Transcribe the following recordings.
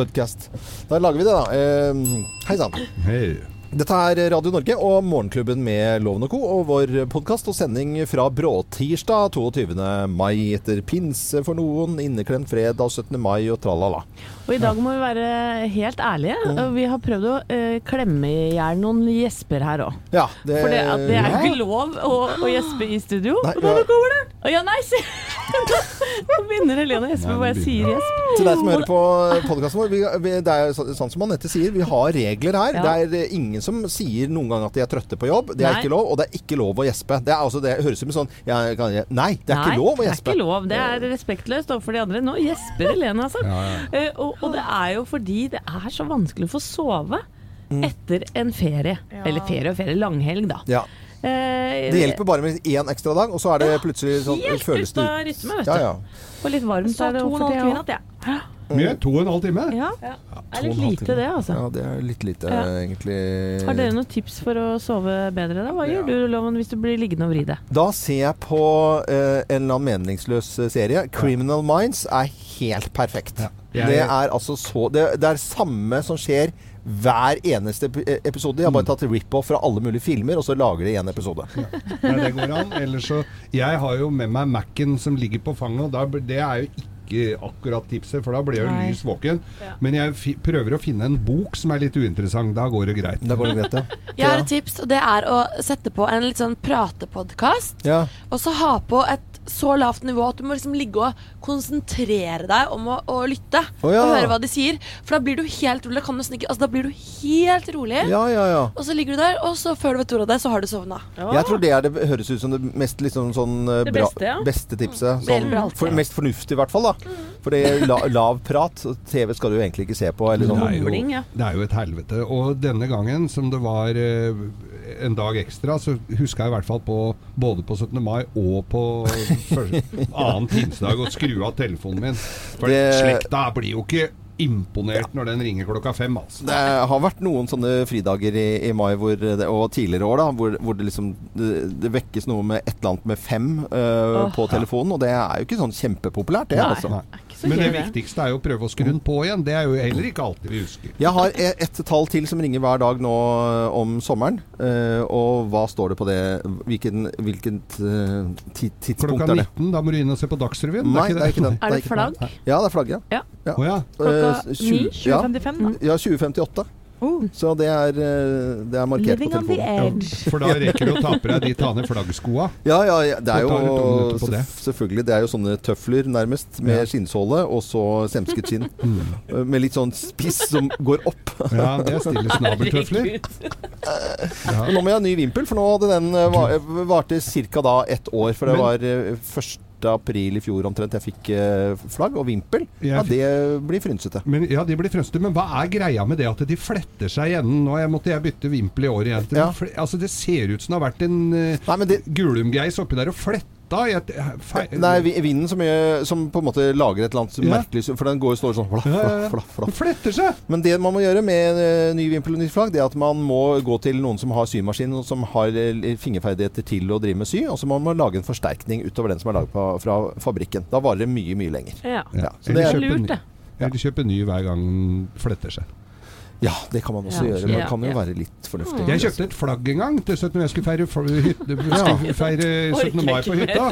Podcast. Da lager vi det, da. Eh, Hei sann. Hei. Dette er Radio Norge og Morgenklubben med Loven og Co. og vår podkast og sending fra bråtirsdag 22. mai etter pinse for noen, inneklemt fredag 17. mai og tralala. Og i dag må vi være helt ærlige. Mm. Vi har prøvd å uh, klemme i hjel noen gjesper her òg. Ja, det, For det, det er ikke lov å, å gjespe i studio. Nei, Og nå går kommer det! Å ja, nei, se! Nå begynner Helene å gjespe hvor jeg sier gjesp. Til deg som hører på podkasten vår, vi, vi, det er så- sånn som Anette sier, vi har regler her. Ja. Det er ingen som sier noen gang at de er trøtte på jobb. Det er Nei. ikke lov, og det er ikke lov å gjespe. Det, er, altså, det høres ut som sånn jeg, kan, Nei, det er Nei, ikke lov å Det er gjespe. ikke lov. Det er respektløst overfor de andre. Nå gjesper Helene, altså. Ja, ja. Uh, og, og det er jo fordi det er så vanskelig å få sove Mm. etter en ferie. Eller ferie og ferie. Langhelg, da. Ja. Eh, Det hjelper bare med én ekstra dag, og så er det plutselig sånn Helt føles ute det av rytme, vet du. Ja, ja. Og litt varmt er det en for tida Mye? To og en halv time? Ja. Ja. Det er litt lite, det, altså. Ja, det er litt lite, Ja. egentlig. Har dere noen tips for å sove bedre? da? Hva Ja. gjør du, Loven, hvis du blir liggende og vri deg? Da ser jeg på uh, en eller annen meningsløs eh, serie. 'Criminal Minds' er helt perfekt. Ja. Jeg- Det er altså så Det, det er samme som skjer hver eneste episode. De har bare tatt rip-off fra alle mulige filmer, og så lager de én episode. Nei, det går an. Ellers så Jeg har jo med meg Mac-en som ligger på fanget, og da, det er jo ikke akkurat tipset, for da blir jeg jo lys våken. Ja. Men jeg prøver å finne en bok som er litt uinteressant. Da går det greit. Da går det greit, ja. Jeg har et tips, og det er å sette på en litt sånn pratepodkast. ja. Og så ha på et så lavt nivå at du må liksom ligge og konsentrere deg om å, å lytte. Oh, ja. Og høre hva de sier. For da blir du helt rolig. Kan du nesten ikke, altså, da blir du helt rolig. Ja, ja, ja. Og så ligger du der, og så før du vet ordet av det, så har du sovna. Jeg tror det er det høres ut som det mest liksom sånn eh, Det bra, beste, ja. beste tipset. Det Sånn, for, mest fornuftig, i hvert fall. da For det er la, lav prat. TV skal du egentlig ikke se på. Eller Det sånn. er, jo, det er jo et helvete. Og denne gangen, som det var eh, en dag ekstra, så huska jeg i hvert fall på både på 17. mai og på annen pinsedag å skru av telefonen min. For Det- slekta blir jo ikke imponert når den ringer klokka fem, altså. Det har vært noen sånne fridager i, i mai hvor det, og tidligere år da, hvor, hvor det liksom det, det vekkes noe med et eller annet med fem uh, oh. på telefonen. Og det er jo ikke sånn kjempepopulært, det. Nei. altså. Nei. Men det viktigste er jo å prøve å skru den på igjen. Det er jo heller ikke alltid vi husker. Jeg har e- et tall til som ringer hver dag nå eh, om sommeren. eh, og hva står det på det? Hvilken, hvilket eh, tidspunkt Klokka er det? Klokka 19, da må du inn og se på Dagsrevyen. Nei, det er ikke det. Er det ikke den. flagg? Ja, det er flagget. Ja. Ja. Klokka Eh, 9? 2055, da. ja, 2058. Oh. Så det er, eh, det er markert Living på on the telefonen. Ja, For da rekker du å ta på deg de tane flaggskoa. Ja, ja, ja, det er jo det. selvfølgelig Det er jo sånne tøfler, nærmest, med Ja. skinnsåle og så semsket skinn. Mm. Eh, Med litt sånn spiss som går opp. Ja, det er stille snabeltøfler. Ja. Nå må jeg ha ny vimpel, for nå hadde den eh, varte ca. da ett år. For det Men- var 1. april i fjor omtrent jeg fikk eh, flagg og vimpel. Ja, det blir frynsete. Men, ja, de blir frynsete. men hva er greia med det at de fletter seg i enden? Nå jeg måtte jeg bytte vimpel i år igjen. Ja. Altså, det ser ut som det har vært en uh, Nei, det, Gulumgeis oppi der og fletta i et Nei, vinden som, gjør, som på en måte lager et eller annet Ja. merkelig For den går og står sånn ja, flaff, flaff, flaff. Fletter seg! Men det man må gjøre med eh, ny vimpel og nytt flagg, det er at man må gå til noen som har symaskin, og som har eh, fingerferdigheter til å drive med sy, og så må man lage en forsterkning utover den som er laget på, fra fabrikken. Da varer det mye, mye lenger. Ja. Ja, så det er lurt, det. Ja. Eller kjøpe ny hver gang den fletter seg. Ja, det kan man også Ja. gjøre. Men det kan jo ja. være litt fornuftig. Jeg kjøpte et flagg en gang til 17. Jeg skulle feire, hytte, skulle feire 17. mai på hytta.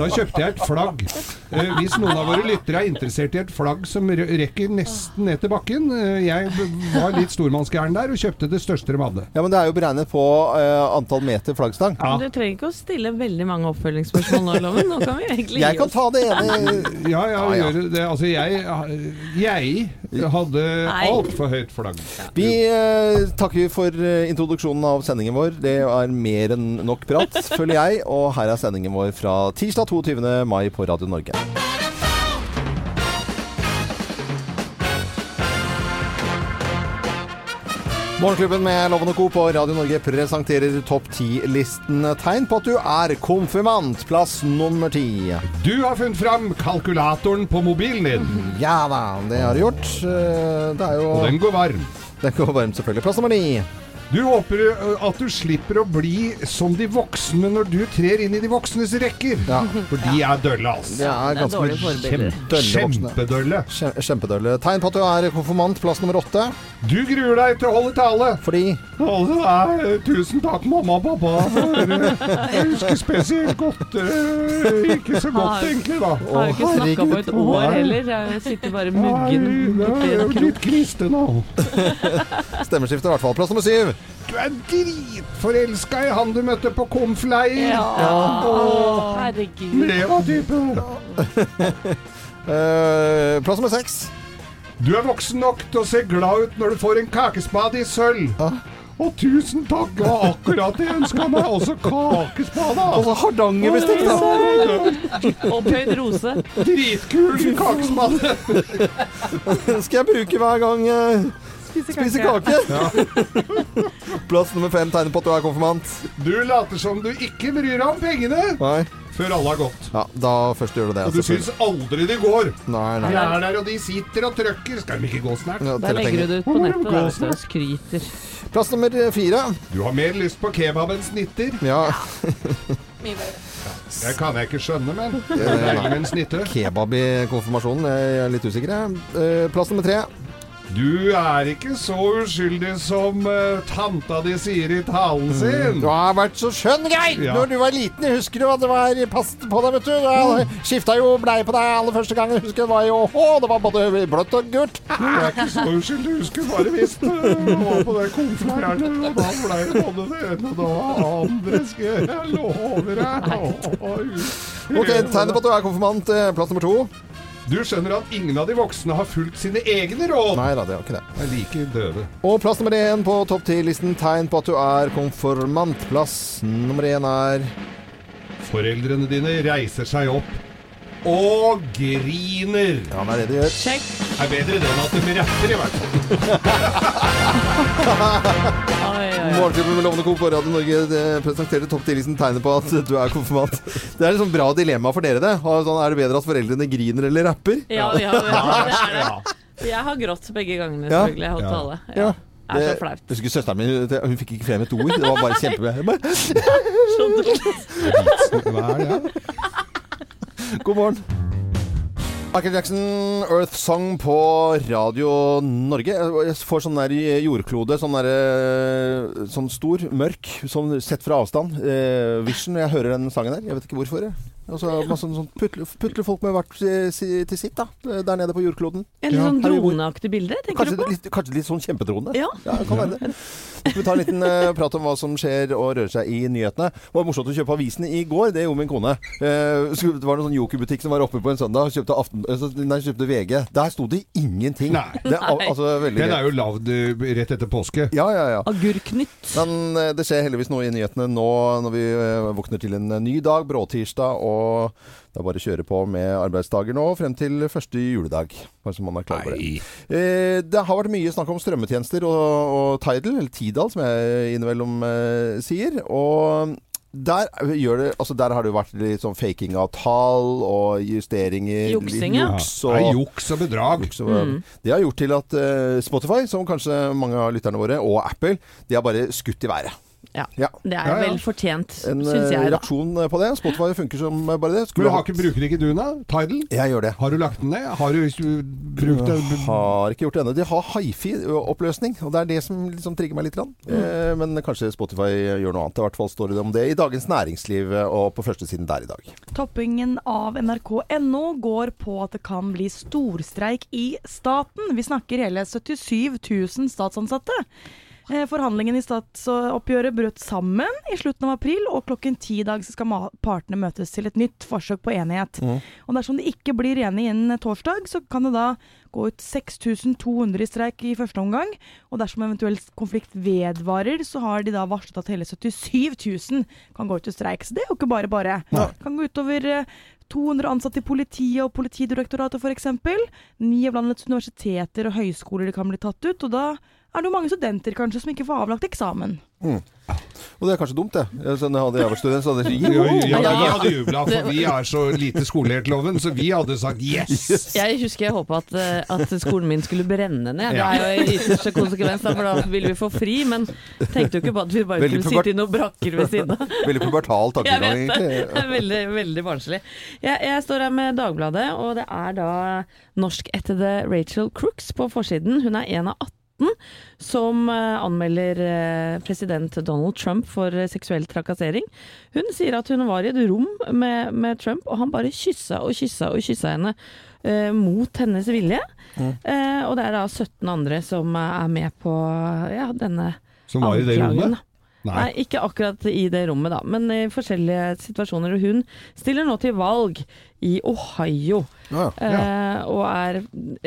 Da kjøpte jeg et flagg. Eh, hvis noen av våre lyttere er interessert i et flagg som rekker nesten ned til bakken eh, Jeg var litt stormannsgæren der og kjøpte det største de hadde. Ja, men det er jo beregnet på eh, antall meter flaggstang. Ja. Du trenger ikke å stille veldig mange oppfølgingsspørsmål nå, Loven. Nå kan vi egentlig Jeg kan ta det ene Ja, ja, Ja, ja. det. Altså, jeg, jeg hadde altfor høyt flagg. Vi eh, takker for eh, introduksjonen av sendingen vår. Det er mer enn nok prat, føler jeg. Og her er sendingen vår fra tirsdag 22. mai på Radio Norge. Morgenklubben med Loven og Co. på Radio Norge presenterer topp 10-listen. Tegn på at du er konfirmant. Plass nummer ti. Du har funnet fram kalkulatoren på mobilen din, Ja da, det har du gjort. Eh, Det er jo og den går varm. Den går varmt, selvfølgelig. Plass nummer ni. Du håper at du slipper å bli som de voksne når du trer inn i de voksnes rekker. Ja. For de er dølle, altså. Det er Det er ganske dølle. Kjempedølle. Kjem- Kjempedølle. Tegn på at du er konfirmant, plass nummer åtte. Du gruer deg til å holde tale. Fordi Altså, så er tusen takk, mamma og pappa. Eh, jeg husker spesielt godt eh, Ikke så godt, egentlig, da. Har jo ikke snakka på et år heller. Jeg sitter bare muggen Nei, det er jo litt kniste nå. stemmeskifte, i hvert fall. Plass nummer syv. Du er dritforelska i han du møtte på konfleir. ja. herregud. Leva-type. Eh, plass nummer seks. Du er voksen nok til å se glad ut når du får en kakespade i sølv. Ja. Og tusen takk, det var akkurat det jeg ønska meg. Også kakespade. Og så Hardangerbestikk, da. Opphøyd rose. Dritkul kakespade. Skal jeg bruke hver gang jeg Spise kake. Plass nummer fem tegner på at du er konfirmant. Du later som du ikke bryr deg om pengene Nei. før alle har gått. Ja, da først gjør du det. Og du syns aldri de går. Nei, De nei. er der, og de sitter og trøkker. Skal de ikke gå snart? Ja, Der legger du det ut på nettet og skryter. Plass nummer fire. Du har mer lyst på kebab enn snitter. Ja, Mye bedre. Det kan jeg ikke skjønne, men det er deilig med en snitte. kebab i konfirmasjonen. Jeg er litt usikker. Eh, Plass nummer tre. Du er ikke så uskyldig som uh, tanta di sier i talen sin. Du har vært så skjønn, Geir! Ja. Når du var liten, husker du hva det var passet på deg, vet du. Jeg skifta jo bleie på deg aller første gangen. Husker det var jo Å, det var både blått og gult. Du er ikke så uskyldig, du skulle bare visst. Du var på det konfleierne, og da blei det både det ene og det andre, skal jeg lover deg. Ok, Tegnet på at du er konfirmant. eh, Plass nummer to. Du skjønner at ingen av de voksne har fulgt sine egne råd. Nei da, det har ikke det. Jeg liker døve. Og plass nummer én på topp ti-listen. Tegn på at du er konfirmant. Plass nummer én er Foreldrene dine reiser seg opp og griner. Ja, det er det de gjør. Sjekk. Er bedre det enn at de rapper, i hvert fall. Morgenklubben med Lovende Co. på Radio Norge det presenterer topp 10-listen tegnet på at du er konfirmant. Det er et sånn bra dilemma for dere, det. Sånn, er det bedre at foreldrene griner eller rapper? Ja, ja, ja, det er det. Jeg har grått begge gangene, selvfølgelig. Jeg holdt tale. Ja. Det er så flaut. Jeg husker søsteren min Hun fikk ikke frem et ord. Det var bare kjempebra. Hva er det? God morgen. Michael Jackson, Earth Song på Radio Norge. Jeg får sånn der jordklode, sånn der eh, Sånn stor, mørk, sånn sett fra avstand. Eh, Vision. Jeg hører den sangen der. Jeg vet ikke hvorfor. jeg. Og så masse sånn putle, putle folk med hvert til sitt, da. Der nede på jordkloden. En litt sånn droneaktig bilde, tenker Kanskje du på? litt, kanskje litt sånn kjempedrone? Ja. det kan være det. Vi tar en liten uh, prat om hva som skjer og rører seg i nyhetene. Det var morsomt å kjøpe avisene i går. Det gjorde min kone. Uh, det var noen sånn Joker-butikk som var oppe på en søndag. og Kjøpte, aften, eh, nei, kjøpte VG. Der sto det ingenting. Nei. Det, er altså, Den er jo lagd rett etter påske. Ja, ja, ja. Agurknytt. Men uh, det skjer heldigvis noe i nyhetene nå når vi våkner til en ny dag, bråtirsdag, og det er bare å kjøre på med arbeidsdager nå frem til første juledag. Bare så man er klar over det. Eh, det har vært mye snakk om strømmetjenester og, og Tidal, eller Tidal som jeg innimellom eh, sier. Og der, gjør det, altså der har det jo vært litt sånn faking av tall og justeringer. Juksing, ja. Juks og, er juks og bedrag. juks og, Det har gjort til at uh, Spotify, som kanskje mange av lytterne våre, og Apple, de har bare skutt i været. Ja. Ja. Det er Ja, ja. vel fortjent, En syns eh, jeg, En reaksjon på det. Spotify funker som bare det. Men du har ikke, bruker ikke du den, da? Tidal? Jeg gjør det. Har du lagt den ned? Har du du brukt den? Har ikke gjort det ennå. De har hifi-oppløsning, og det er det som liksom trigger meg litt. Mm. Eh, men kanskje Spotify gjør noe annet. I hvert fall står det om det i Dagens Næringsliv eh, og på førstesiden der i dag. Toppingen av nrk.no går på at det kan bli storstreik i staten. Vi snakker hele 77 000 statsansatte. Eh, Forhandlingene i statsoppgjøret brøt sammen i slutten av april, og klokken ti i dag skal partene møtes til et nytt forsøk på enighet. Og dersom de ikke blir enige innen torsdag, så kan det da gå ut 6200 i streik i første omgang. Og dersom eventuell konflikt vedvarer, så har de da varslet at hele 77 000 kan gå ut i streik. Så det er jo ikke bare bare. Det kan gå utover eh, 200 ansatte i politiet og Politidirektoratet f.eks. Ni av landets universiteter og høyskoler kan bli tatt ut. Og da er det jo mange studenter kanskje som ikke får avlagt eksamen. Og det er kanskje dumt, det. Sånn hadde jeg vært student, så hadde jeg Ja, ja, Ja. vi jubla, for vi er så lite skolert, loven, så vi hadde sagt yes! Jeg husker jeg håpa at, eh, at skolen min skulle brenne ned. Det er jo i ytterste konsekvens, da, for da ville vi få fri. Men tenkte jo ikke på at vi bare Veldig skulle sitte i noen brakker ved siden av. Veldig pubertal tankegang, egentlig. det veldig, veldig barnslig. Jeg, jeg står her med Dagbladet, og det er da norskættede Rachel Crooks på forsiden. Hun er en av 18 som eh, anmelder eh, president Donald Trump for eh, seksuell trakassering. Hun sier at hun var i et rom med, med Trump, og han bare kyssa og kyssa og kyssa henne Uh, mot hennes vilje. Eh, og det er da 17 andre som er med på ja, denne Som var i det rommet? Da. Nei, ikke akkurat i det rommet, da, men i forskjellige situasjoner. Og hun stiller nå til valg i Ohio, Ja, eh, og er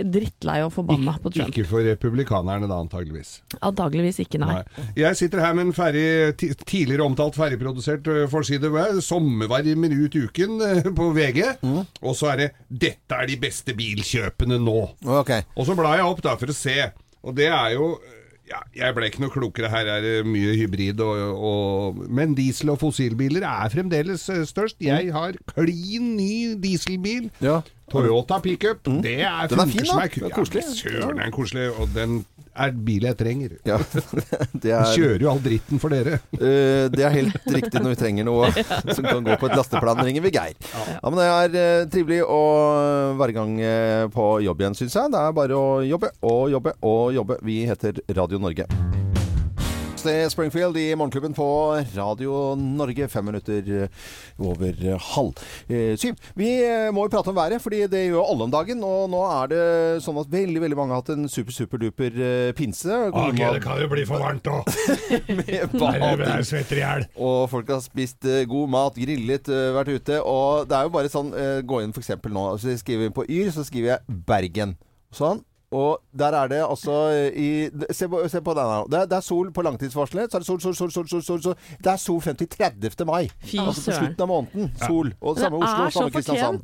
drittlei og forbanna på Trump. Ikke for republikanerne da, antageligvis. Antageligvis ikke, nei. Nei. Jeg sitter her med en ferdig, ti- tidligere omtalt ferdigprodusert ø, forside. Sommervarmer ut uken på VG. Og så er det 'Dette er de beste bilkjøpene nå'. Okay. Og så blar jeg opp da for å se. Og det er jo ja, Jeg ble ikke noe klokere. Her er det mye hybrid. Og, og, men diesel- og fossilbiler er fremdeles størst. Jeg har klin ny dieselbil. Ja. Toyota pickup. Det er Den er fin, da. Det er koselig. Ja, Søren, den er koselig. Og den er bil jeg trenger. ja. Det er, kjører jo all dritten for dere. Uh, det er helt riktig når vi trenger noe som kan gå på et lasteplan. ringer vi Geir. Ja, men Det er uh, trivelig å være i gang eh, på jobb igjen, syns jeg. Det er bare å jobbe og jobbe og jobbe. Vi heter Radio Norge. Er Springfield i Morgenklubben på Radio Norge. Fem minutter eh, over halv eh, syv. Vi eh, må jo prate om været, fordi det gjør alle om dagen. Og nå er det sånn at veldig veldig mange har hatt en super-super-duper Ok, det kan jo bli for varmt òg. med bading. Og folk har spist eh, god mat, grillet, eh, vært ute. Og det er jo bare sånn eh, Gå inn f.eks. nå. Så skriver vi på Yr, så skriver jeg Bergen. Sånn. Og der er det altså i Se på, se på den her. Det er, det er sol på langtidsvarselet. Så er det sol, sol, sol, sol, sol, sol, sol. Det er sol frem til 30. mai. Fy altså på søren. slutten av måneden. Sol. Og Det samme Oslo, samme Kristiansand.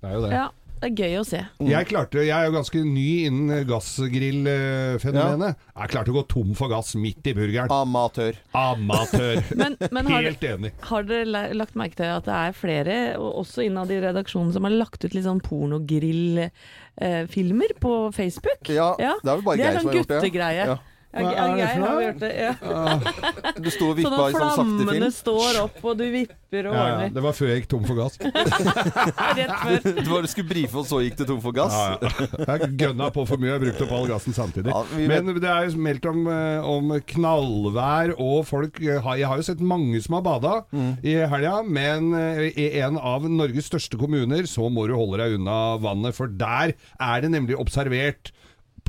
Det er jo det. Ja, det er gøy å se. Jeg klarte, jeg er jo ganske ny innen gassgrillfenomenet. Jeg klarte å gå tom for gass midt i burgeren. Amatør. Amatør. Men, men har, Helt enig. har dere lagt merke til at det er flere, også innad i redaksjonen, som har lagt ut litt sånn pornogrillfilmer på Facebook? Ja, det er vel bare det Geir er som sånn har gjort det. guttegreie. Ja. Ja, Hva er det Geir for har gjort det. Ja. Du sto og vippa at i sånn sakte flammene står opp, og du vipper og Ja, ja, det var før jeg gikk tom for gass. Rett før. Du skulle brife, og så gikk det tom for gass. Ja, ja. Jeg gønna på for mye, jeg brukte opp all gassen samtidig. Ja, Men det er jo meldt om, eh, om knallvær, og folk eh, Jeg har jo sett mange som har bada Mm. i helga, men eh, i en av Norges største kommuner så må du holde deg unna vannet, for der er det nemlig observert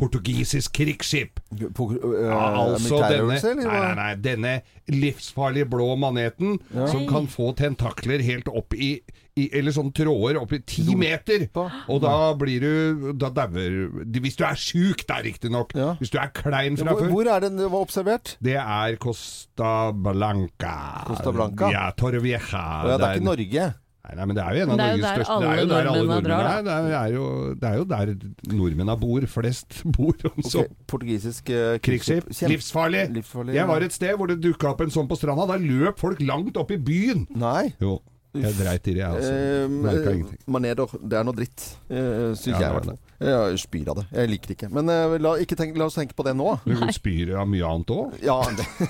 portugisisk krigsskip. På, øh, Ja, altså denne, nei, nei, nei, denne livsfarlige blå maneten som kan få tentakler helt opp i, i Eller sånn tråder opp i ti meter. Og da blir du Da dauer Hvis du er sjuk, da riktignok. Ja. Hvis du er klein fra før. hvor er den var observert? Det er Costa Blanca. Costa Blanca? Ja, Torrevieja. Ja, det er ikke Norge. Nei, nei, men det er jo en av Norges der største Det er jo der alle nordmennene drar, nordmenn er. Det er, det er, jo, det er jo der nordmennene bor. Flest bor. Så. Ok, Portugisisk uh, Krigsskip. Livsfarlig. Livsfarlig, Jeg var et sted hvor det dukka opp en sånn på stranda. Da løp folk langt opp i byen. Nei. Jo, jeg dreit i det, jeg altså. Uh, Merka ingenting. Det er noe dritt, uh, syns Ja, jeg i er hvert fall. Jeg spyr av det. Jeg liker det ikke. Men uh, la, ikke tenk, la oss tenke på det nå. Du spyr av mye annet òg. Ja.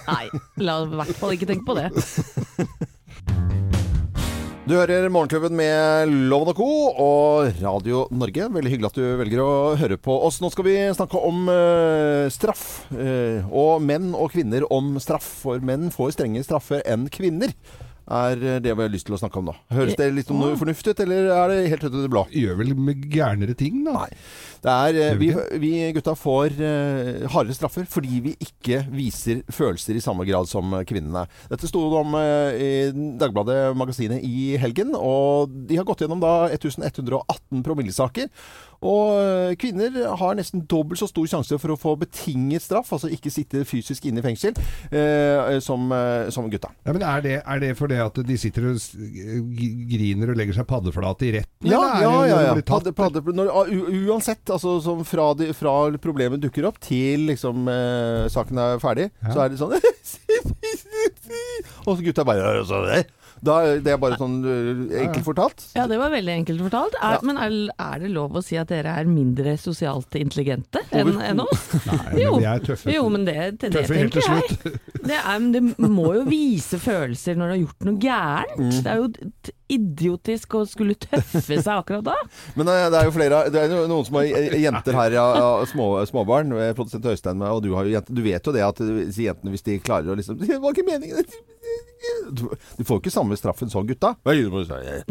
Nei, la i hvert fall ikke tenke på det. Du hører Morgenklubben med Loven og Co. og Radio Norge. Veldig hyggelig at du velger å høre på oss. Nå skal vi snakke om uh, straff. Uh, og menn og kvinner om straff. For menn får strenge straffer enn kvinner. Er det vi har lyst til å snakke om nå. Høres det litt om noe fornuftig ut, eller er det helt ut i det blå? Gjør vel med gærnere ting, da. Nei. Det er, eh, vi, vi vi gutta får uh, hardere straffer fordi vi ikke viser følelser i samme grad som kvinnene. Dette sto det om uh, i Dagbladet Magasinet i helgen, og de har gått gjennom da 1118 promillesaker. Og eh, kvinner har nesten dobbelt så stor sjanse for å få betinget straff, altså ikke sitte fysisk inne i fengsel, eh, som, eh, som gutta. Ja, men er det, er det fordi at de sitter og griner og legger seg paddeflate i retten? Ja, ja, ja. ja. tatt? Padde, padde, når, u, uansett, altså som fra, de, fra problemet dukker opp til liksom eh, saken er ferdig, Ja. så er det sånn Og så gutta bare «Så det?» Da, Det er bare sånn øh, enkelt fortalt. Ja, det var veldig enkelt fortalt. Er, Men er, er det lov å si at dere er mindre sosialt intelligente enn en oss? Nei, Jo. men vi er tøffe. Jo, men det, det, det Tøffe helt til slutt. Det, er, det må jo vise følelser når du har gjort noe gærent. Mm. Det er jo idiotisk å skulle tøffe seg akkurat da. Men øh, det er jo flere Det er noen som har øh, jenter her, ja, ja, små, småbarn. Produsent Øystein og du har jo jenter. Du vet jo det at jentene, hvis de klarer å liksom Det var ikke meningen Du får jo ikke samme straffen som gutta.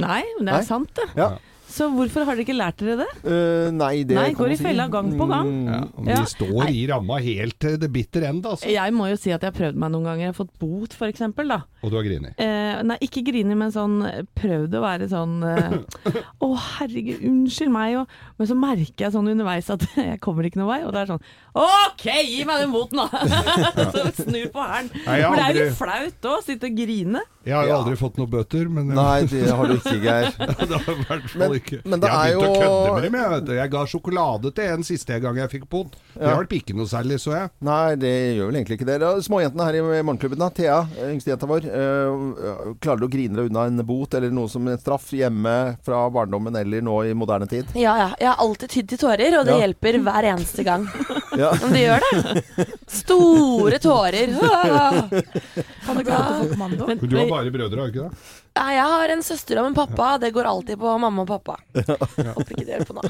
Nei, men det Nei. er sant det. Ja. Så hvorfor har dere ikke lært dere det? Uh, nei, det Nei, kan går man i si. fella gang på gang. Mm. Ja, men Ja. Vi står i ramma helt til det bitter end, altså. Jeg må jo si at jeg har prøvd meg noen ganger. Jeg har fått bot, for eksempel, da. Og du har grini? Uh, nei, ikke grini, men sånn eh, prøvd å være sånn eh, Å, herregud, unnskyld meg. Og, men så merker jeg sånn underveis at jeg kommer ikke noen vei. Og det er sånn OK, gi meg den boten, da! så snur på hælen. Nei, For det er jo litt flaut òg, sitte og grine. Jeg har jo Ja. aldri fått noen bøter, men Nei, det har du ikke, Geir. det har i hvert fall ikke. men det jeg har er jo... å kødde med dem. Jeg, vet jeg ga sjokolade til en siste gang jeg fikk bot. Det Ja. hjalp ikke noe særlig, så jeg. Nei, det gjør vel egentlig ikke det. Småjentene her i morgenklubben, da. Thea, yngstejenta vår. øh, klarer du å grine deg unna en bot eller noe som en straff hjemme fra barndommen eller nå i moderne tid? Ja, ja. Jeg har alltid tydd til tårer, og det Ja. hjelper hver eneste gang. Ja. Men det gjør det. Store tårer. Kan du ikke alltid på kommando? Men, Men du har bare brødre, har du ikke det? Ja, jeg har en søster og en pappa. Det går alltid på mamma og pappa. Håper ikke det hjelper nå.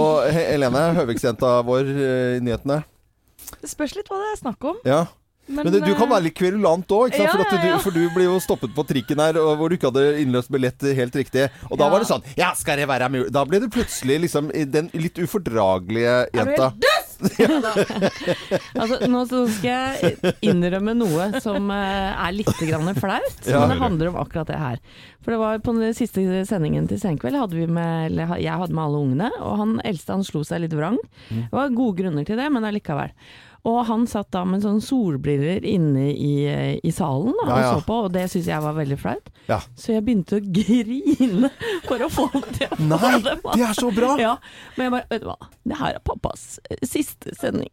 Og Helene, Høviksjenta vår i nyhetene. Det spørs litt hva det er snakk om. Ja. Men det, du kan være litt kverulant òg, Ja, for, ja, ja. for du ble jo stoppet på trikken her hvor du ikke hadde innløst billett helt riktig. Og da Ja. var det sånn Ja, skal det være mulig? Da ble det plutselig liksom den litt ufordragelige Er du jenta. altså, nå skal jeg innrømme noe som eh, er litt grann flaut, Ja. men det handler om akkurat det her. For det var på den siste sendingen til Senkveld, hadde vi med, eller jeg hadde med alle ungene, og han eldste han slo seg litt vrang. Mm. Det var gode grunner til det, men allikevel. Og han satt da med sånne solbriller inne i, i salen da, Ja, ja. og så på, og det syntes jeg var veldig flaut. Ja. Så jeg begynte å grine for å få ham til å Nei, få dem Nei, det er så bra! Ja, men jeg bare, vet du hva, det her er pappas eh, siste sending.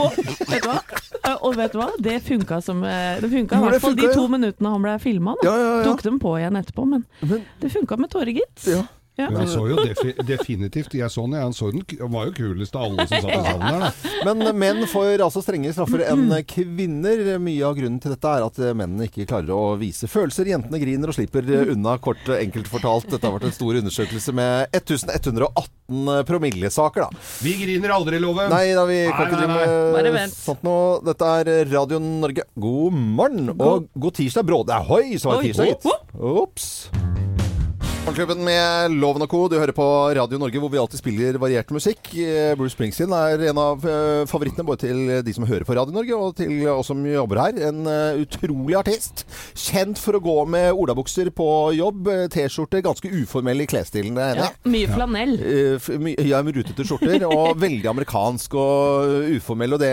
Og vet du hva, Eh, og vet du hva? det funka som eh, Det funka i hvert fall de ja. to minuttene han ble filma. Ja, ja, ja. Tok dem på igjen etterpå, men Men- det funka med tårer, gitt. Ja. Men han så jo defi definitivt Jeg så den, jeg, han, så den, var jo kulest av alle som satt i salen der, da. Men menn får altså strengere straffer enn kvinner. Mye av grunnen til dette er at mennene ikke klarer å vise følelser. Jentene griner og slipper unna, kort enkelt fortalt. Dette har vært en stor undersøkelse med 1118 promillesaker, da. Vi griner aldri, Loven! Nei da, vi kan ikke drive med sånt noe. Dette er Radio Norge. God morgen og god tirsdag, Bråde. Hoi, så var det tirsdag, oh, gitt. Ops. Morgenklubben med Loven og Co. Du hører på Radio Norge, hvor vi alltid spiller variert musikk. Eh, Bruce Springsteen er en av eh, favorittene både til de som hører på Radio Norge, og til oss som jobber her. En eh, utrolig artist. Kjent for å gå med olabukser på jobb, T-skjorte, ganske uformell i klesstilen. det er Ja, mye flanell. Ja, med rutete skjorter, og veldig amerikansk og uformell, og det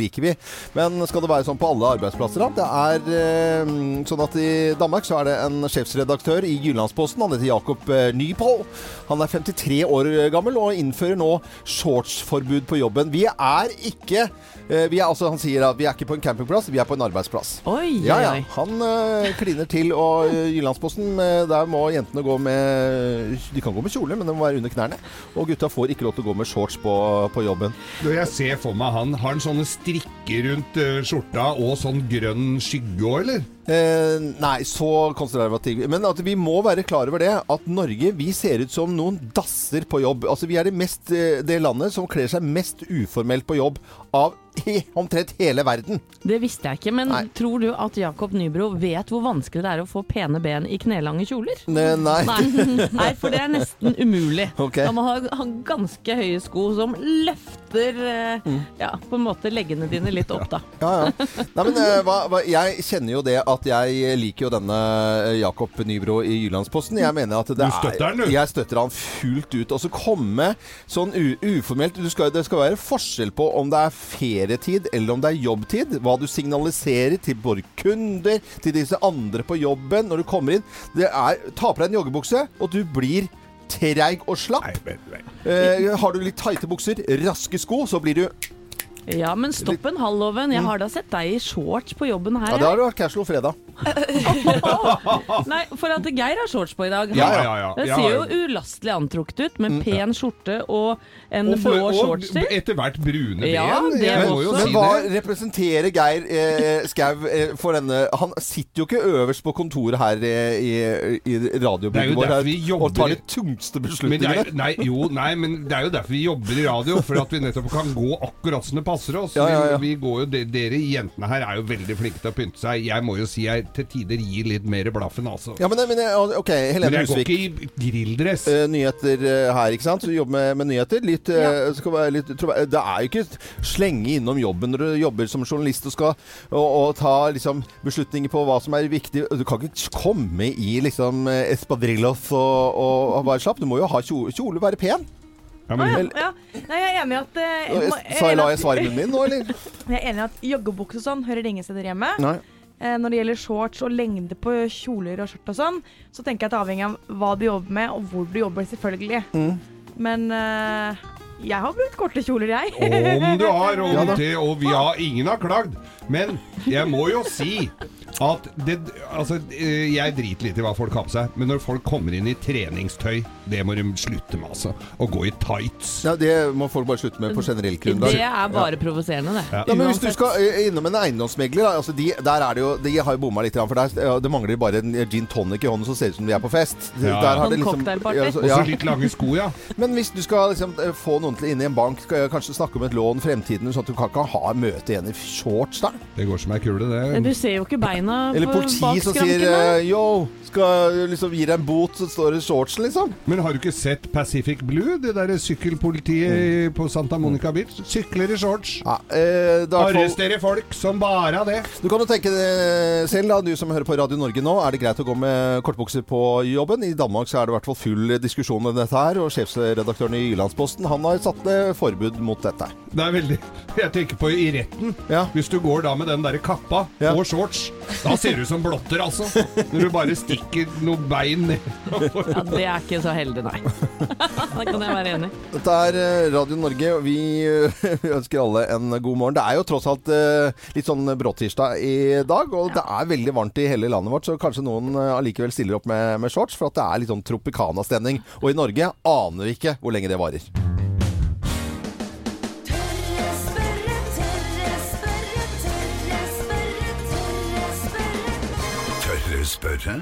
liker vi. Men skal det være sånn på alle arbeidsplasser? da? Det er sånn at i Danmark så er det en sjefsredaktør i Jyllandsposten, han heter Jakob eh, Nypål. Han er 53 år gammel og innfører nå shortsforbud på jobben. Vi er ikke eh, vi er, altså, Han sier at vi er ikke på en campingplass, vi er på en arbeidsplass. Oi, Ja, ja. Han uh, kliner til, og Jyllandsposten Der må jentene gå med De kan gå med kjole, men de må være under knærne. Og gutta får ikke lov til å gå med shorts på, på jobben. Når jeg ser for meg han, har han sånne strikker rundt skjorta og sånn grønn skygge òg, eller? Eh, nei, så konservativ. Men at vi må være klar over det at Norge vi ser ut som noen dasser på jobb. Altså Vi er det, mest, eh, det landet som kler seg mest uformelt på jobb av he, omtrent hele verden. Det visste jeg ikke, men Nei. tror du at Jakob Nybro vet hvor vanskelig det er å få pene ben i knelange kjoler? Ne, nei. Nei. Nei, for det er nesten umulig. Okay. Man må ha, ha ganske høye sko som løfter eh, Mm. ja, på en måte leggene dine litt opp, da. Ja, ja. Nei, men eh, hva, hva, Jeg kjenner jo det at jeg liker jo denne eh, Jakob Nybro i Jyllandsposten. Jeg mener at det Du støtter han, du? Jeg støtter han fullt ut. Og så komme sånn u uformelt du skal, Det skal være forskjell på om det er ferietid eller om det er jobbtid. Hva du signaliserer til både kunder, til disse andre på jobben når du kommer inn. Det er Ta på deg en joggebukse, og du blir treig og slapp. Nei, men. Eh, har du litt tighte bukser, raske sko, så blir du Ja, men stopp en halv, Loven. Jeg har da sett deg i shorts på jobben her. Ja, det har du vært casual fredag. Nei, for at Geir har shorts på i dag. Ja, ja, ja. Det ser jo ulastelig antrukket ut, med pen skjorte og en Og, for, blå og shorts til. Og etter hvert brune Ja, ben. det men, også. Men hva representerer Geir eh, Skau eh, for denne Han sitter jo ikke øverst på kontoret her eh, i, i radiobygget vårt her, og tar de tungste beslutningene. er, nei, jo, nei, men det er jo derfor vi jobber i radio. For at vi nettopp kan gå akkurat som det passer oss. Ja, ja, ja. Vi, vi går jo, de, dere jentene her er jo veldig flinke til å pynte seg. Jeg må jo si jeg til tider gir litt mer blaffen, altså. Ja, men, men ok, Helene Husvik. men jeg går ikke i grilldress. Uh, nyheter uh, her, ikke sant? Du jobber med, med nyheter. Litt, eh, skal være litt, det er jo ikke slenge innom jobben når du jobber som journalist og skal og, og ta liksom, beslutninger på hva som er viktig. Du kan ikke komme i liksom espadrillos og, og, og bare slapp. Du må jo ha kjole, kjole være pen. Ja, men, Ja. Nei, jeg er enig i at eh, er Sa jeg la i jeg svarmen min nå, eller? Jeg er enig i at joggebukse og sånn hører ingen steder hjemme. Nei. Eh, Når det gjelder shorts og lengde på kjoler og skjørt og sånn, så tenker jeg at det avhenger av hva du jobber med, og hvor du jobber, selvfølgelig. Mm. Men eh, jeg har brukt korte kjoler, jeg. Om du har, og, Ja det, og vi har ingen har klagd. Men jeg må jo si at det Altså, eh, jeg driter litt i hva folk har på seg, men når folk kommer inn i treningstøy, det må de slutte med, altså. Å gå i tights. Ja, det må folk bare slutte med på generelt grunnlag. Det er bare provoserende, det. Ja. Ja, men hvis du skal eh, innom en eiendomsmegler, altså de, der er det jo, de har jo bomma litt, for der, det mangler bare en gin tonic i hånden som ser ut som vi er på fest. Ja. Der har det liksom, ja, så- ja. så litt lange sko, ja. Men hvis du skal liksom, eh, få noen til inn i en bank, skal jeg kanskje snakke om et lån, fremtiden, sånn at du kan ikke ha møte igjen i shorts da? Det går som ei kule, det. Men. Du ser jo ikke beina Eller på politi som sier eh, yo, skal liksom gi deg en bot, så står det shortsen, liksom. Men har du ikke sett Pacific Blue? Det derre sykkelpolitiet på Santa Monica Beach? Sykler i shorts. Ja, eh, er Arresterer folk som bare av det. Du kan jo tenke det selv, da, du som hører på Radio Norge nå. Er det greit å gå med kortbukser på jobben? I Danmark så er det i hvert fall full diskusjon om dette her, og sjefsredaktøren i Jyllandsposten han har satt ned forbud mot dette. Det er veldig Jeg tenker på i retten. Ja. Hvis du går da med den derre kappa Ja. og shorts, da ser du ut som blotter, altså. Når du bare stikker noe bein ned. Ja, det er ikke så heldig, nei. det kan jeg være enig. i. Dette er eh, Radio Norge, og vi eh, ønsker alle en god morgen. Det er jo tross alt eh, litt sånn bråtirsdag i dag, og det er veldig varmt i hele landet vårt, så kanskje noen eh, allikevel stiller opp med, med shorts, for at det er litt sånn Tropicana-stemning. Og i Norge aner vi ikke hvor lenge det varer. Spørre.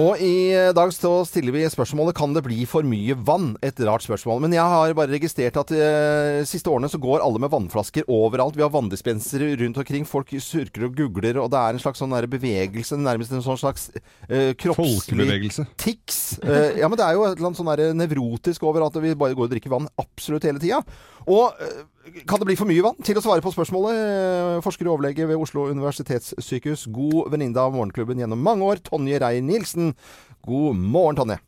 Og i dag så stiller vi spørsmålet kan det bli for mye vann? Et rart spørsmål. Men jeg har bare registrert at eh, siste årene så går alle med vannflasker overalt. Vi har vanndispensere rundt omkring. Folk surker og googler, og det er en slags sånn bevegelse, nærmest en sånn slags eh, kroppslig tics. Eh, ja, men det er jo et eller annet sånn nevrotisk over at vi bare går og drikker vann absolutt hele tida. Og eh, kan det bli for mye vann? Til å svare på spørsmålet, eh, forsker og overlege ved Oslo universitetssykehus, god venninne av Morgenklubben gjennom mange år, Tonje Reier-Nielsen. God morgen, Tonje.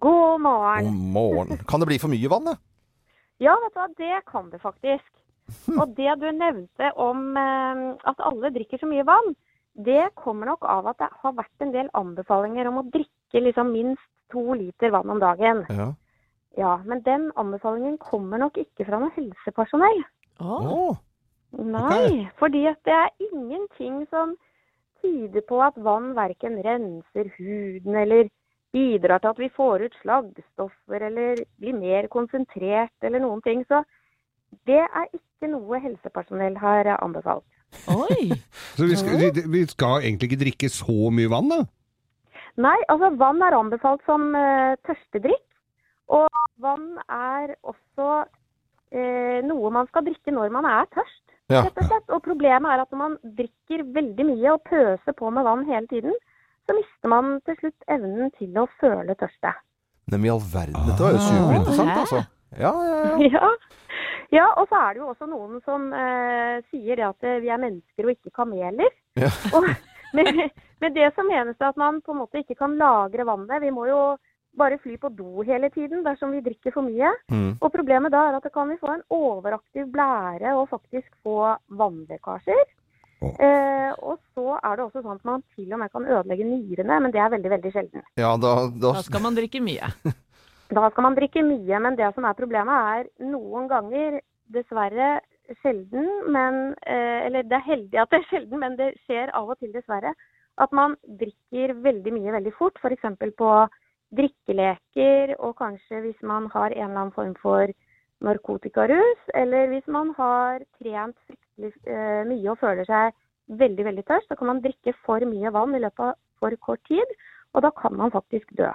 God morgen. God morgen. Kan det bli for mye vann? det? Ja, vet du hva, det kan det faktisk. Og det du nevnte om eh, at alle drikker så mye vann, det kommer nok av at det har vært en del anbefalinger om å drikke liksom minst to liter vann om dagen. Ja. Ja, men den anbefalingen kommer nok ikke fra noe helsepersonell. Åh. Nei, fordi at det er ingenting som tyder på at vann verken renser huden eller bidrar til at vi får ut slaggstoffer eller blir mer konsentrert eller noen ting. Så det er ikke noe helsepersonell har anbefalt. Oi! Så vi skal, vi, vi skal egentlig ikke drikke så mye vann, da? Nei, altså vann er anbefalt som uh, tørstedrikk. Og vann er også eh, noe man skal drikke når man er tørst. Ja. rett og slett. Og problemet er at når man drikker veldig mye og pøser på med vann hele tiden, så mister man til slutt evnen til å føle tørste. Men i all verden. Dette var jo superinteressant, altså. Ja, ja, ja. Ja. ja, og så er det jo også noen som eh, sier det at eh, vi er mennesker og ikke kameler. Ja. Og med, med det så menes det at man på en måte ikke kan lagre vannet. Vi må jo bare fly på do hele tiden dersom vi drikker for mye. Mm. Og problemet da er at da kan vi få en overaktiv blære og faktisk få vannlekkasjer. Oh. Eh, og så er det også sånn at man til og med kan ødelegge nyrene, men det er veldig, veldig sjelden. ja da, da Da skal man drikke mye. Da skal man drikke mye, men det som er problemet er noen ganger, dessverre sjelden, men eh, Eller det er heldig at det er sjelden, men det skjer av og til, dessverre. At man drikker veldig mye veldig fort, f.eks. på drikkeleker, og kanskje hvis man har en eller annen form for narkotikarus, eller hvis man har trent fryktelig eh, mye og føler seg veldig, veldig tørst, så kan man drikke for mye vann i løpet av for kort tid, og da kan man faktisk dø.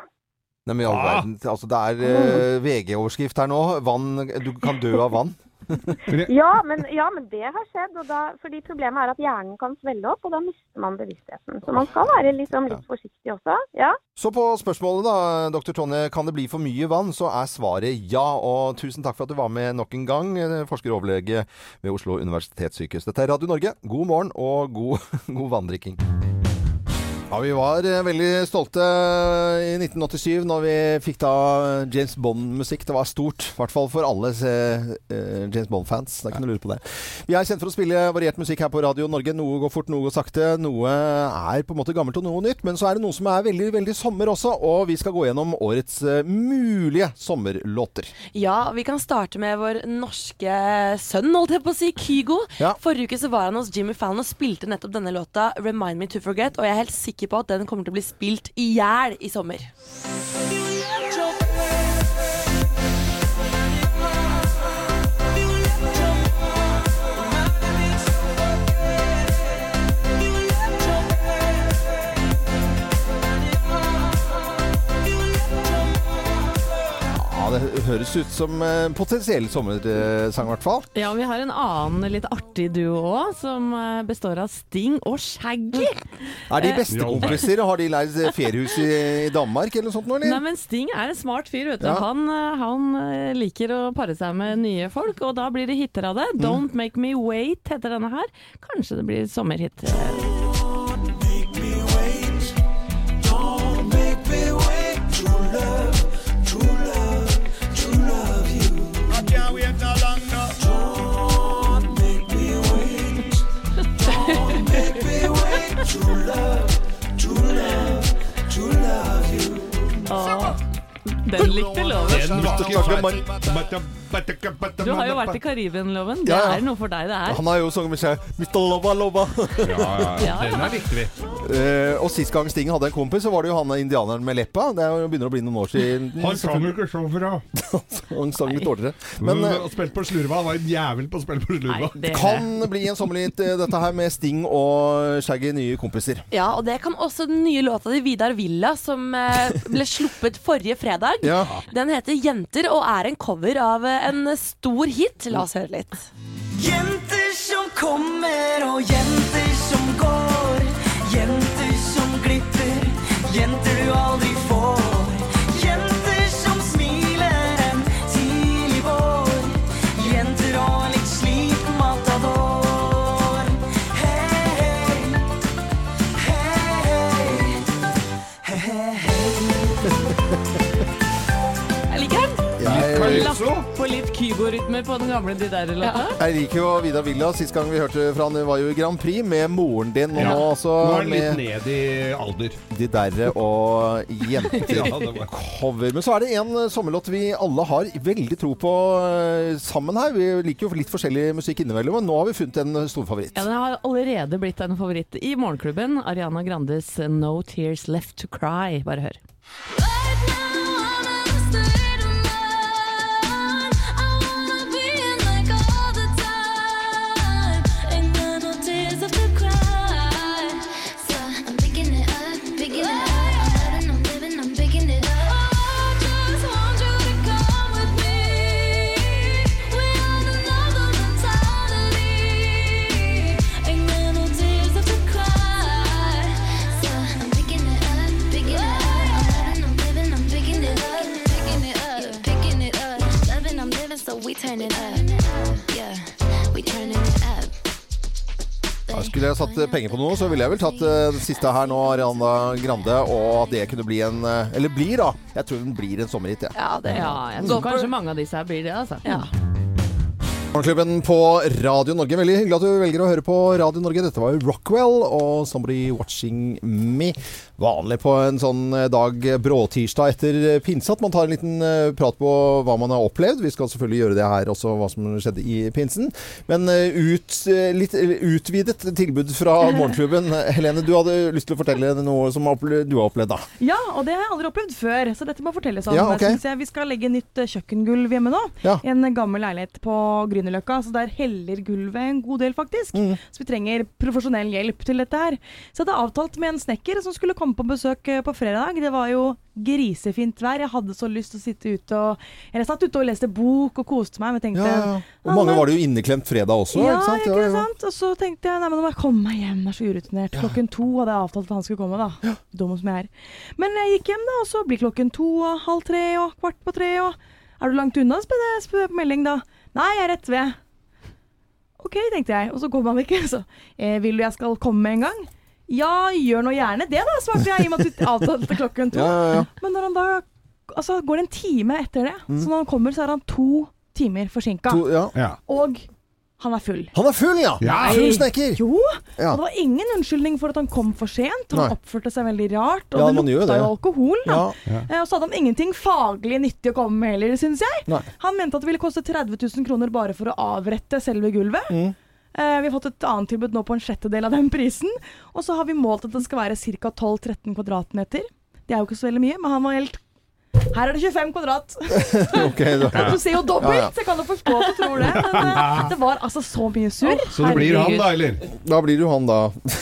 Nei, men i all Ah. verden. Altså, det er eh, VG-overskrift her nå. Vann, du kan dø av vann. Ja, men, ja, men det har skjedd. Og da, fordi problemet er at hjernen kan svelle opp, og da mister man bevisstheten. Så man skal være liksom litt forsiktig også. Ja. Så på spørsmålet da, dr. Tonje, kan det bli for mye vann, så er svaret ja. Og tusen takk for at du var med nok en gang, eh, forsker og overlege ved Oslo universitetssykehus. Dette er Radio Norge. God morgen og god, god vanndrikking. Ja, Vi var eh, veldig stolte i 1987 når vi fikk da James Bond-musikk. Det var stort, i hvert fall for alle eh, eh, James Bond-fans. Det er ikke noe å lure på det. Vi er kjent for å spille variert musikk her på Radio Norge. Noe går fort, noe går sakte. Noe er på en måte gammelt og noe nytt. Men så er det noe som er veldig, veldig sommer også. Og vi skal gå gjennom årets eh, mulige sommerlåter. Ja, vi kan starte med vår norske sønn, holdt jeg på å si, Kygo. Ja. Forrige uke så var han hos Jimmy Fallon og spilte nettopp denne låta 'Remind Me To Forget', og jeg er helt sikker på at den kommer til å bli spilt i hjel i sommer. Det høres ut som en potensiell sommersang, i hvert fall. Ja, vi har en annen litt artig duo òg, som eh, består av Sting og Shaggy. Er de Eh, bestekompiser? Har de leid feriehus i, i Danmark eller noe sånt Eller? Nei, men Sting er en smart fyr, vet du. Ja. Han, eh, han eh, liker å pare seg med nye folk, og da blir det hiter av det. Mm. Don't Make Me Wait heter denne her. Kanskje det blir sommerhit. but, but, the, but the Du har jo vært i Karibien-loven. Det Ja, ja. er noe for deg, det her. Han har jo sunget med seg Mr. Lova Lova. Ja, ja, ja. Den er viktig, vi. Eh, og sist gang Sting hadde en kompis, så var det jo han indianeren med leppa. Det er jo- begynner å bli noen år siden. Han sang jo ikke så bra. Han sang litt dårligere. Men, uh, Spilt på slurva, han var en jævel på å spille på Nei, slurva. det kan bli en sommerhit, uh, dette her med Sting og Shaggy nye kompiser. Ja, og det kan også den nye låta til Vidar Villa, som eh, ble sluppet forrige fredag. Ja. Den heter 'Jenter' og er en cover av eh, en stor hit. La oss høre litt. Jenter som kommer og jenter som går. Jenter som glipper, jenter Lapp på litt Kygo-rytmer på den gamle De Der-låta. jeg liker jo Vidar Villa. Sist gang vi hørte fra han var jo i Grand Prix med moren din, og Ja. nå altså Nå er han litt ned i alder. de derre og jenter. Ja, cover. Men så er det en eh, sommerlåt vi alle har veldig tro på eh, sammen her. Vi liker jo litt forskjellig musikk innimellom, men nå har vi funnet en stor favoritt. Ja, Den har allerede blitt en favoritt i Morgenklubben. Ariana Grandes 'No Tears Left To Cry'. Bare hør. Skulle jeg satt eh, penger på noe, så ville jeg vel tatt eh, det siste her nå, Ariana Grande, og at det kunne bli en eh, Eller blir, da. Jeg tror den blir en sommerhit, jeg. Ja, det Ja, jeg tror kanskje mange av disse her blir det, altså. Ja. Morgenklubben på Radio Norge. Veldig hyggelig at du velger å høre på Radio Norge. Dette var jo Rockwell og 'Somebody Watching Me'. Vanlig på en sånn dag bråtirsdag etter pinse at man tar en liten eh, prat på hva man har opplevd. Vi skal selvfølgelig gjøre det her også, hva som skjedde i pinsen. Men eh, ut, eh, litt utvidet tilbud fra Morgenklubben. Helene, du hadde lyst til å fortelle noe som du har opplevd, da. Ja, og det har jeg aldri opplevd før, så dette må fortelles om. Ja, ok. synes jeg. Vi skal legge nytt eh, kjøkkengulv hjemme nå. Ja. En gammel leilighet på Grünerløkka, så der heller gulvet en god del, faktisk. Mm. Så vi trenger profesjonell hjelp til dette her. Så jeg hadde avtalt med en snekker som skulle komme på besøk eh, på fredag. Det var jo grisefint vær. Jeg hadde så lyst til å sitte ute og Eller jeg satt ute og leste bok og koste meg, men tenkte Ja, ja. Og mange var det jo inneklemt fredag også, ja, ikke sant? ikke Ja, sant? Og så tenkte jeg nei, men nå må jeg komme meg hjem, jeg er så urutinert. Klokken to hadde jeg avtalt at han skulle komme, da. Dum som jeg er. Men jeg gikk hjem, da, og så blir klokken to og halv tre og kvart på tre og Er du langt unna, spør jeg på melding da. Nei, jeg er rett ved. OK, tenkte jeg, og så går han ikke. Så eh, vil du jeg skal komme en gang? Ja, gjør nå gjerne det, da, svarte jeg, i og med at vi avtalte klokken to. Ja, ja, ja. Men når han da Altså, går det en time etter det, Mm. så når han kommer, så er han to timer forsinka. To, ja. Ja. Og han er full. Han er full, ja! Ja. Full snekker! Jo, Ja. og det var ingen unnskyldning for at han kom for sent. Han Nei. oppførte seg veldig rart, og Ja, det lukta det. jo alkohol. Da. Ja. Eh, Og så hadde han ingenting faglig nyttig å komme med heller, syns jeg. Nei. Han mente at det ville koste 30 000 kroner bare for å avrette selve gulvet. Mm. Eh, vi har fått et annet tilbud nå på en sjettedel av den prisen. Og så har vi målt at den skal være ca. 12-13 kvadratmeter. Det er jo ikke så veldig mye, men han var helt her er det 25 kvadrat! okay, da. Du ser jo dobbelt, Ja, ja. så jeg kan jo forstå at du tror det. Men eh, det var altså så mye surr. Så det blir han, da, eller? Da blir det jo han, da.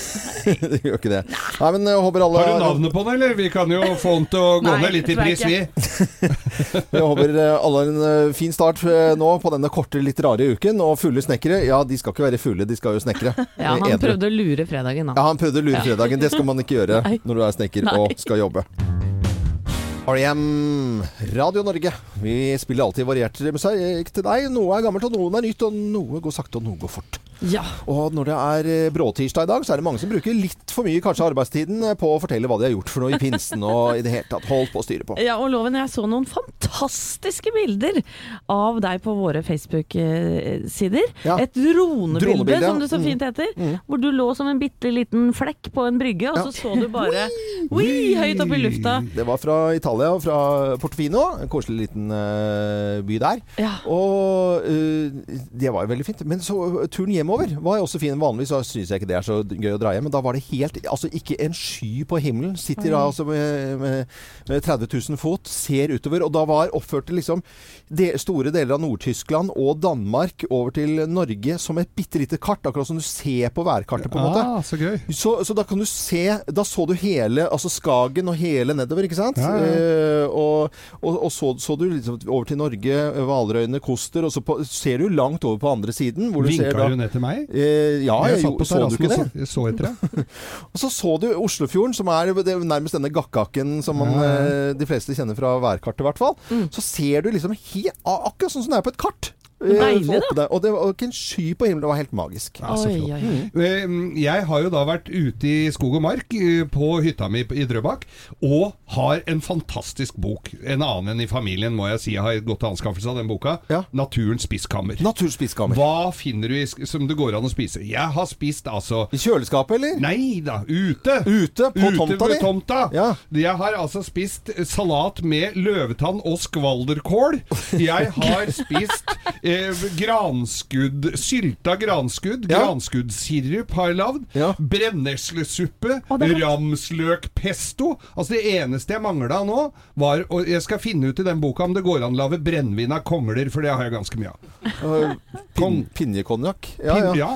det gjør ikke det. Nei, men jeg håper alle Har du navnet på den, eller? Vi kan jo få den til å gå Nei, ned litt i pris, vi. Jeg håper eh, alle har en eh, fin start eh, nå på denne korte, litt rare uken. Og fulle snekkere, ja, de skal ikke være fulle, de skal jo snekre. Ja, Eh, han Edre. prøvde å lure fredagen, Ja, han prøvde å lure fredagen. Det skal man ikke gjøre Nei. når du er snekker Nei. og skal jobbe. R.E.M. Radio Norge. Vi spiller alltid variert musikk til deg. Noe er gammelt, og noen er nytt, og noe går sakte, og noe går fort. Ja. Og når det er eh, bråtirsdag i dag, så er det mange som bruker litt for mye kanskje arbeidstiden eh, på å fortelle hva de har gjort for noe i pinsen og i det hele tatt holdt på å styre på. Ja, og Loven, jeg så noen fantastiske bilder av deg på våre Facebook-sider. Ja. Et dronebilde, Dronebilde, som det så fint heter. Hvor du lå som en bitte liten flekk på en brygge, og Ja. så så du bare oui, høyt opp i lufta. Det var fra Italia, fra Portofino. En koselig liten eh, by der. Ja. Og uh, det var jo veldig fint. Men så eh, turen hjemover var jo også fin. Vanligvis syns jeg ikke det er så gøy å dra hjem, men da var det helt Altså ikke en sky på himmelen. Sitter da altså med, med, med 30 000 fot, ser utover, og da var oppførte liksom de, store deler av Nord-Tyskland og Danmark over til Norge som et bitte lite kart. Akkurat som du ser på værkartet, på en måte. Ah, så gøy. Så, så da kan du se Da så du hele altså Skagen og hele nedover, ikke sant? Ja, ja. Eh, og og, og så, så du liksom over til Norge, Hvalrøyene, Koster, og så på, ser du langt over på andre siden. Hvor du ser da, du ned til meg? Eh, ja, jeg jeg, så du ikke det? så, jeg så etter deg. Og så så du Oslofjorden, som er det er nærmest denne gakkaken som man, Ja, ja. eh, de fleste kjenner fra værkartet, i hvert fall. Mm. Så ser du liksom helt akkurat sånn som det er på et kart. Eh, Deilig, da. Og det var ikke en sky på himmelen. Det var helt magisk. Ja, Oi, oi, oi. Eh, Jeg har jo da vært ute i skog og mark eh, på hytta mi i Drøbak, og har en fantastisk bok. En annen enn i familien, må jeg si. Jeg har gått til anskaffelse av den boka. Ja. 'Naturens spiskammer'. Naturspisekammer. Hva finner du i, som det går an å spise? Jeg har spist altså I kjøleskapet, eller? Nei da, ute! Ute på Ute tomta ved di? tomta. Ja. Jeg har altså spist salat med løvetann og skvalderkål. Jeg har spist eh, granskudd, sylta granskudd. Ja. Granskuddsirup har jeg lagd. Ja. Brenneslesuppe. Ramsløkpesto. Altså Det eneste jeg mangla nå, var Og jeg skal finne ut i den boka om det går an å lage brennevin av kongler, for det har jeg ganske mye av. Uh, pin, Pinjekonjakk. Ja, Pin- ja.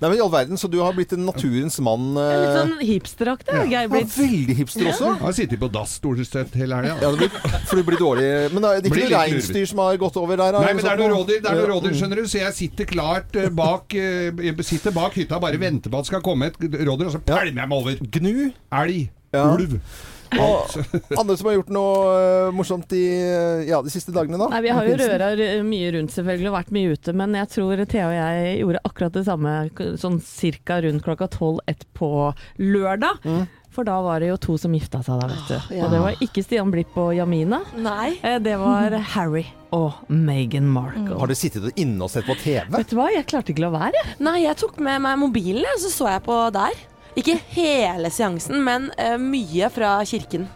Nei, men i all verden, så du har blitt en naturens mann. Litt eh, sånn hipsteraktig, har Geir ja, veldig hipster også. Jeg har sittet på dass stort sett hele helga. Ja, det blir, for du blir dårlig Men det er ikke Blir noe litt reinsdyr som har gått over der? Nei, men det er noe sånn- rådyr, det er noe rådyr, skjønner du. Så jeg sitter klart eh, bak eh, sitter bak hytta og bare venter på at det skal komme et rådyr, og så pælmer jeg meg over. Gnu. Elg. Ja. Ulv. Og andre som har gjort noe eh, morsomt i eh, ja, de siste dagene, da? Nei, Vi har jo røra mye rundt selvfølgelig og vært mye ute, men jeg tror Thea og jeg gjorde akkurat det samme sånn cirka rundt klokka tolv ett på lørdag. Mm. For da var det jo to som gifta seg da, vet du. ja. Og det var ikke Stian Blipp og Jamina. Nei. Eh, Det var Harry og Meghan Markle. Har du sittet inne og sett på TV? Vet du hva, jeg klarte ikke å la være. Nei, jeg tok med meg mobilen, og så så jeg på der. Ikke hele seansen, men eh, mye fra kirken.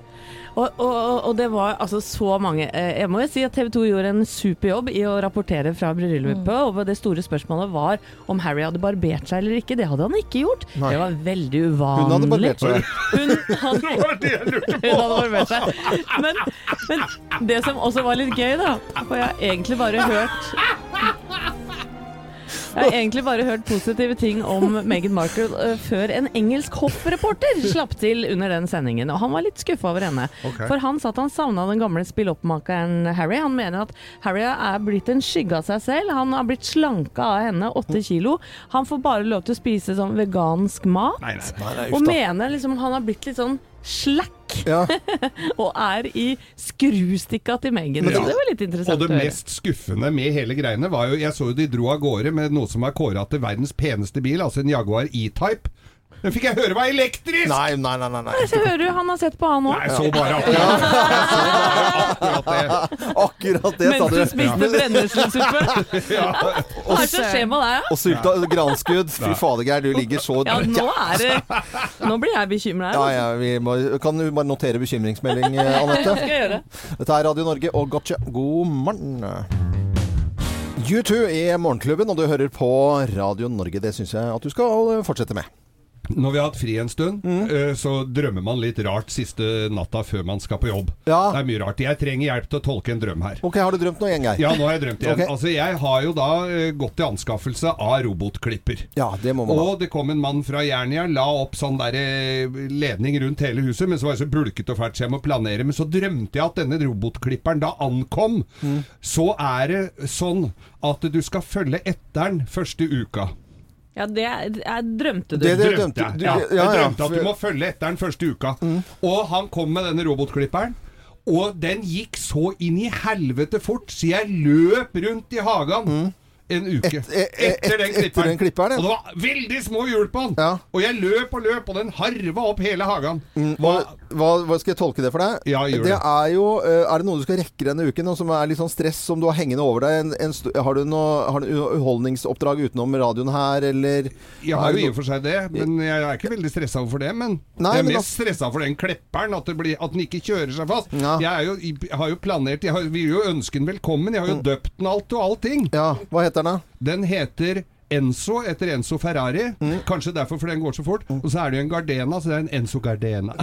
Og, og, og det var altså så mange eh, Jeg må jo si at TV 2 gjorde en super jobb i å rapportere fra bryllupet. Og det store spørsmålet var om Harry hadde barbert seg eller ikke. Det hadde han ikke gjort. Nei. Det var veldig uvanlig. Hun hadde barbert seg. Hun hadde, hun hadde barbert seg. Men, men det som også var litt gøy, da For jeg har egentlig bare hørt jeg har egentlig bare hørt positive ting om Meghan Markle eh, før en engelsk hoffreporter slapp til under den sendingen. Og han var litt skuffa over henne. Okay. For han sa at han savna den gamle spilloppmakeren Harry. Han mener at Harry er blitt en skygge av seg selv. Han har blitt slanka av henne, åtte kilo. Han får bare lov til å spise sånn vegansk mat. Nei, nei. Nei, nei, Og mener liksom han har blitt litt sånn slack. Ja. Og er i skrustikka til Megan. Ja. Det- det var litt Og interessant det å høre. mest skuffende med hele greiene var jo Jeg så jo de dro av gårde med noe som er kåra til verdens peneste bil, altså en Jaguar E-Type. Den fikk jeg høre var elektrisk! Nei, nei, nei. nei, nei. Så hører du han har sett på han òg. Nei, så bare akkurat, så bare akkurat det. Akkurat det sa Mens du. du spiste brenneslesuppe. Hva er det som skjer med deg, da? Og sylta granskudd. Fy fader, Geir, du ligger så Ja, nå er det Nå blir jeg bekymra Ja, ja, vi må, kan du bare notere bekymringsmelding, eh, Det Anette? Dette er Radio Norge og Gotcha. God morgen. U2 i Morgenklubben, og du hører på Radio Norge. Det syns jeg at du skal fortsette med. Når vi har hatt fri en stund, Mm. eh, så drømmer man litt rart siste natta før man skal på jobb. Ja. Det er mye rart. Jeg trenger hjelp til å tolke en drøm her. Ok, har du drømt noe igjen, Geir? Ja, nå har jeg drømt igjen. Okay. Altså, jeg har jo da eh, gått til anskaffelse av robotklipper. Ja, det må man. Og det kom en mann fra Jernia, la opp sånn der eh, ledning rundt hele huset, men så var det så bulket og fælt, så jeg må planere. Men så drømte jeg at denne robotklipperen da ankom. Mm. Så er det sånn at du skal følge etter den første uka. Ja, det jeg drømte du. Det- det- drømte jeg. du- Ja, ja, jeg drømte at du må følge etter den første uka. Og han kom med denne robotklipperen. Og den gikk så inn i helvete fort, så jeg løp rundt i hagen en uke. Et- et, et, etter den klipperen. klipperen, ja. Og det var veldig små hjul på den. Ja. Og jeg løp og løp, og den harva opp hele hagen. Hva, hva, hva skal jeg tolke det for deg? Ja, gjør det det. er jo eh, Er det noe du skal rekke denne uken, og som er litt sånn stress som du har hengende over deg? En, en, har du noe har du underholdningsoppdrag utenom radioen her, eller Jeg har jo i og for seg det, men jeg er ikke veldig stressa over det. Men Nei, jeg er mest stressa for den klepperen, at, det blir, at den ikke kjører seg fast. Jeg, jo, jeg har jo planert Jeg har, vil jo ønske den velkommen. Jeg har jo døpt den alt og allting. Ja, hva heter den da? Den heter Enzo etter Enzo Ferrari. Mm. Kanskje derfor for den går så fort. Og så er det jo en Gardena, så det er en Enzo Gardena.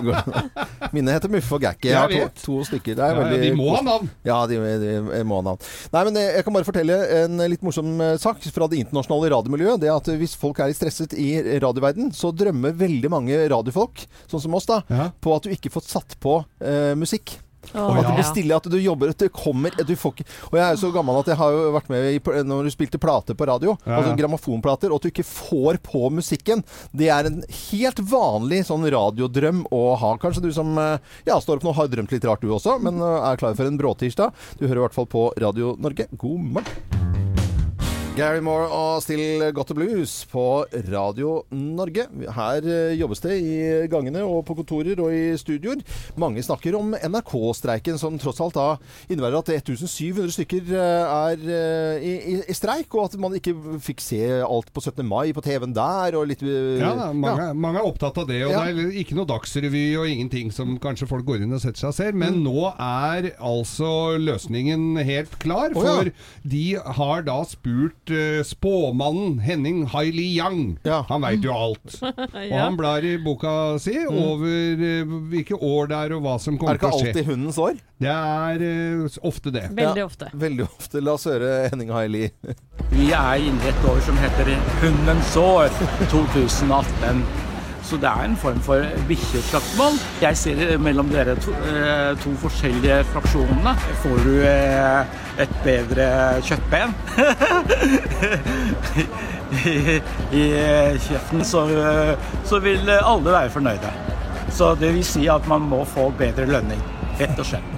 Mine heter Muffe og Gakki. Jeg Jeg har to, to stykker. Det er Ja, veldig de må ha navn. Ja, de, de må ha navn. Nei, men eh, jeg kan bare fortelle en litt morsom eh, sak fra det internasjonale radiomiljøet. Det at hvis folk er stresset i radioverden, så drømmer veldig mange radiofolk, sånn som oss, da, Ja. på at du ikke får satt på uh, musikk. Å, At det blir stille, at du jobber at det kommer at du får ikke, Og jeg er jo så gammel at jeg har jo vært med i, når du spilte plate på radio, Ja, altså grammofonplater, og at du ikke får på musikken. Det er en helt vanlig sånn radiodrøm å ha. Kanskje du som eh, ja, står opp nå har drømt litt rart du også, men eh, er klar for en bråtirsdag. Du hører i hvert fall på Radio Norge. God morgen. Gary Moore og Still Got the Blues på Radio Norge. Her eh, jobbes det i gangene og på kontorer og i studioer. Mange snakker om NRK-streiken, som tross alt da innebærer at 1700 stykker eh, er eh, i, i, i streik, og at man ikke fikk se alt på 17. mai på TV-en der, og litt Ja, da, mange, mange er opptatt av det. Og Ja. det er ikke noe dagsrevy og ingenting som kanskje folk går inn og setter seg og ser. Mm. Men nå er altså løsningen helt klar. Å, ja. For de har da spurt eh, spåmannen Henning Hailey Yang. Ja. Han veit jo alt. Og han blar i boka si over uh, hvilke år det er og hva som kommer til å skje. Er det ikke alltid hundens år? Det er uh, ofte det. Veldig Ja. ofte. Veldig ofte. La oss høre Henning Haili. Vi er inne i et år som heter Hundens år 2018. Så det er en form for bikkjeslagsmål. Jeg ser mellom dere to, eh, to forskjellige fraksjonene. Får du eh, et bedre kjøttben i, i kjeften, så, så vil alle være fornøyde. Så det vil si at man må få bedre lønning, rett og slett.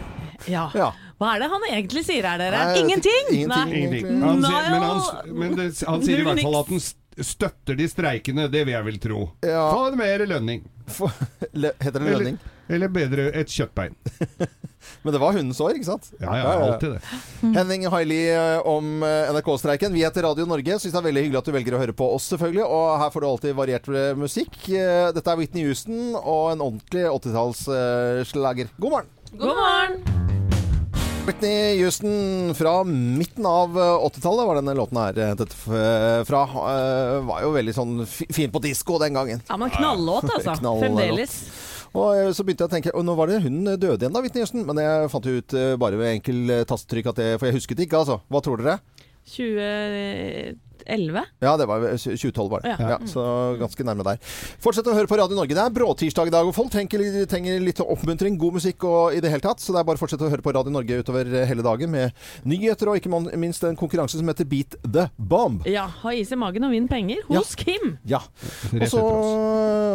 Ja. Ja. Hva er det han egentlig sier her, dere? Nei, Ingenting! ingenting. Ingenting. Han sier, men han, men det, han sier i hvert fall at han st- støtter de streikende. Det vil jeg vel tro. Ja. Få mer lønning. For, le- heter det Eller, lønning? eller bedre et kjøttbein. Men det var hundens år, ikke sant? Ja, ja, alltid det. Henning Haili eh, om eh, NRK-streiken. Vi heter Radio Norge. Syns det er veldig hyggelig at du velger å høre på oss, selvfølgelig. Og her får du alltid variert eh, musikk. Dette er Whitney Houston og en ordentlig 80-tallsslager. God morgen! God morgen! Whitney Houston fra midten av eh, 80-tallet var denne låten her dette fra. Eh, Var jo veldig sånn fin på disko den gangen. Ja, men knallåt, altså. knall Fremdeles. Og eh, så begynte jeg å tenke Og nå var det hun døde igjen, da, Whitney Houston. Men jeg fant ut eh, bare ved enkel eh, tastetrykk at det For jeg husket ikke, altså. Hva tror dere? 2011. Ja, det var 2012 var det. Ja. Ja. så ganske nærme der. Fortsett å høre på Radio Norge. Det er bråtirsdag i dag, og folk trenger, trenger litt oppmuntring, god musikk og i det hele tatt. Så det er bare å fortsette å høre på Radio Norge utover hele dagen med nyheter og ikke minst en konkurranse som heter Beat the Bomb. Ja, ha is i magen og vinn penger hos Kim. Ja. Og så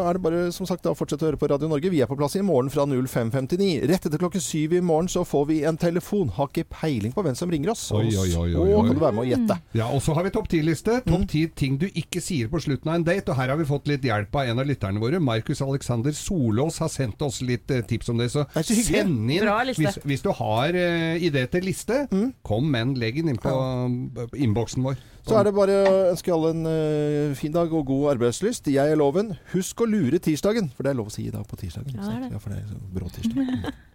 er det bare som sagt da å fortsette å høre på Radio Norge. Vi er på plass i morgen fra 05.59. Rett etter klokken syv i morgen så får vi en telefon. Har ikke peiling på hvem som ringer oss. Oi, oi, oi, oi, oi. Og kan du være med og gjette. Ja, og så har vi topp 10-liste. Mm. Topp 10 ting du ikke sier på slutten av en date. Og her har vi fått litt hjelp av en av lytterne våre. Markus Alexander Solås har sendt oss litt eh, tips om det. Så, det så send inn hvis, hvis du har uh, idé til liste. Mm. Kom med en. Legg den inn på ja. innboksen vår. Så er det bare å ønske alle en uh, fin dag og god arbeidslyst. Jeg er loven. Husk å lure tirsdagen, for det er lov å si i dag på tirsdagen. Ja, det er det. Ja, for det er så brå tirsdag.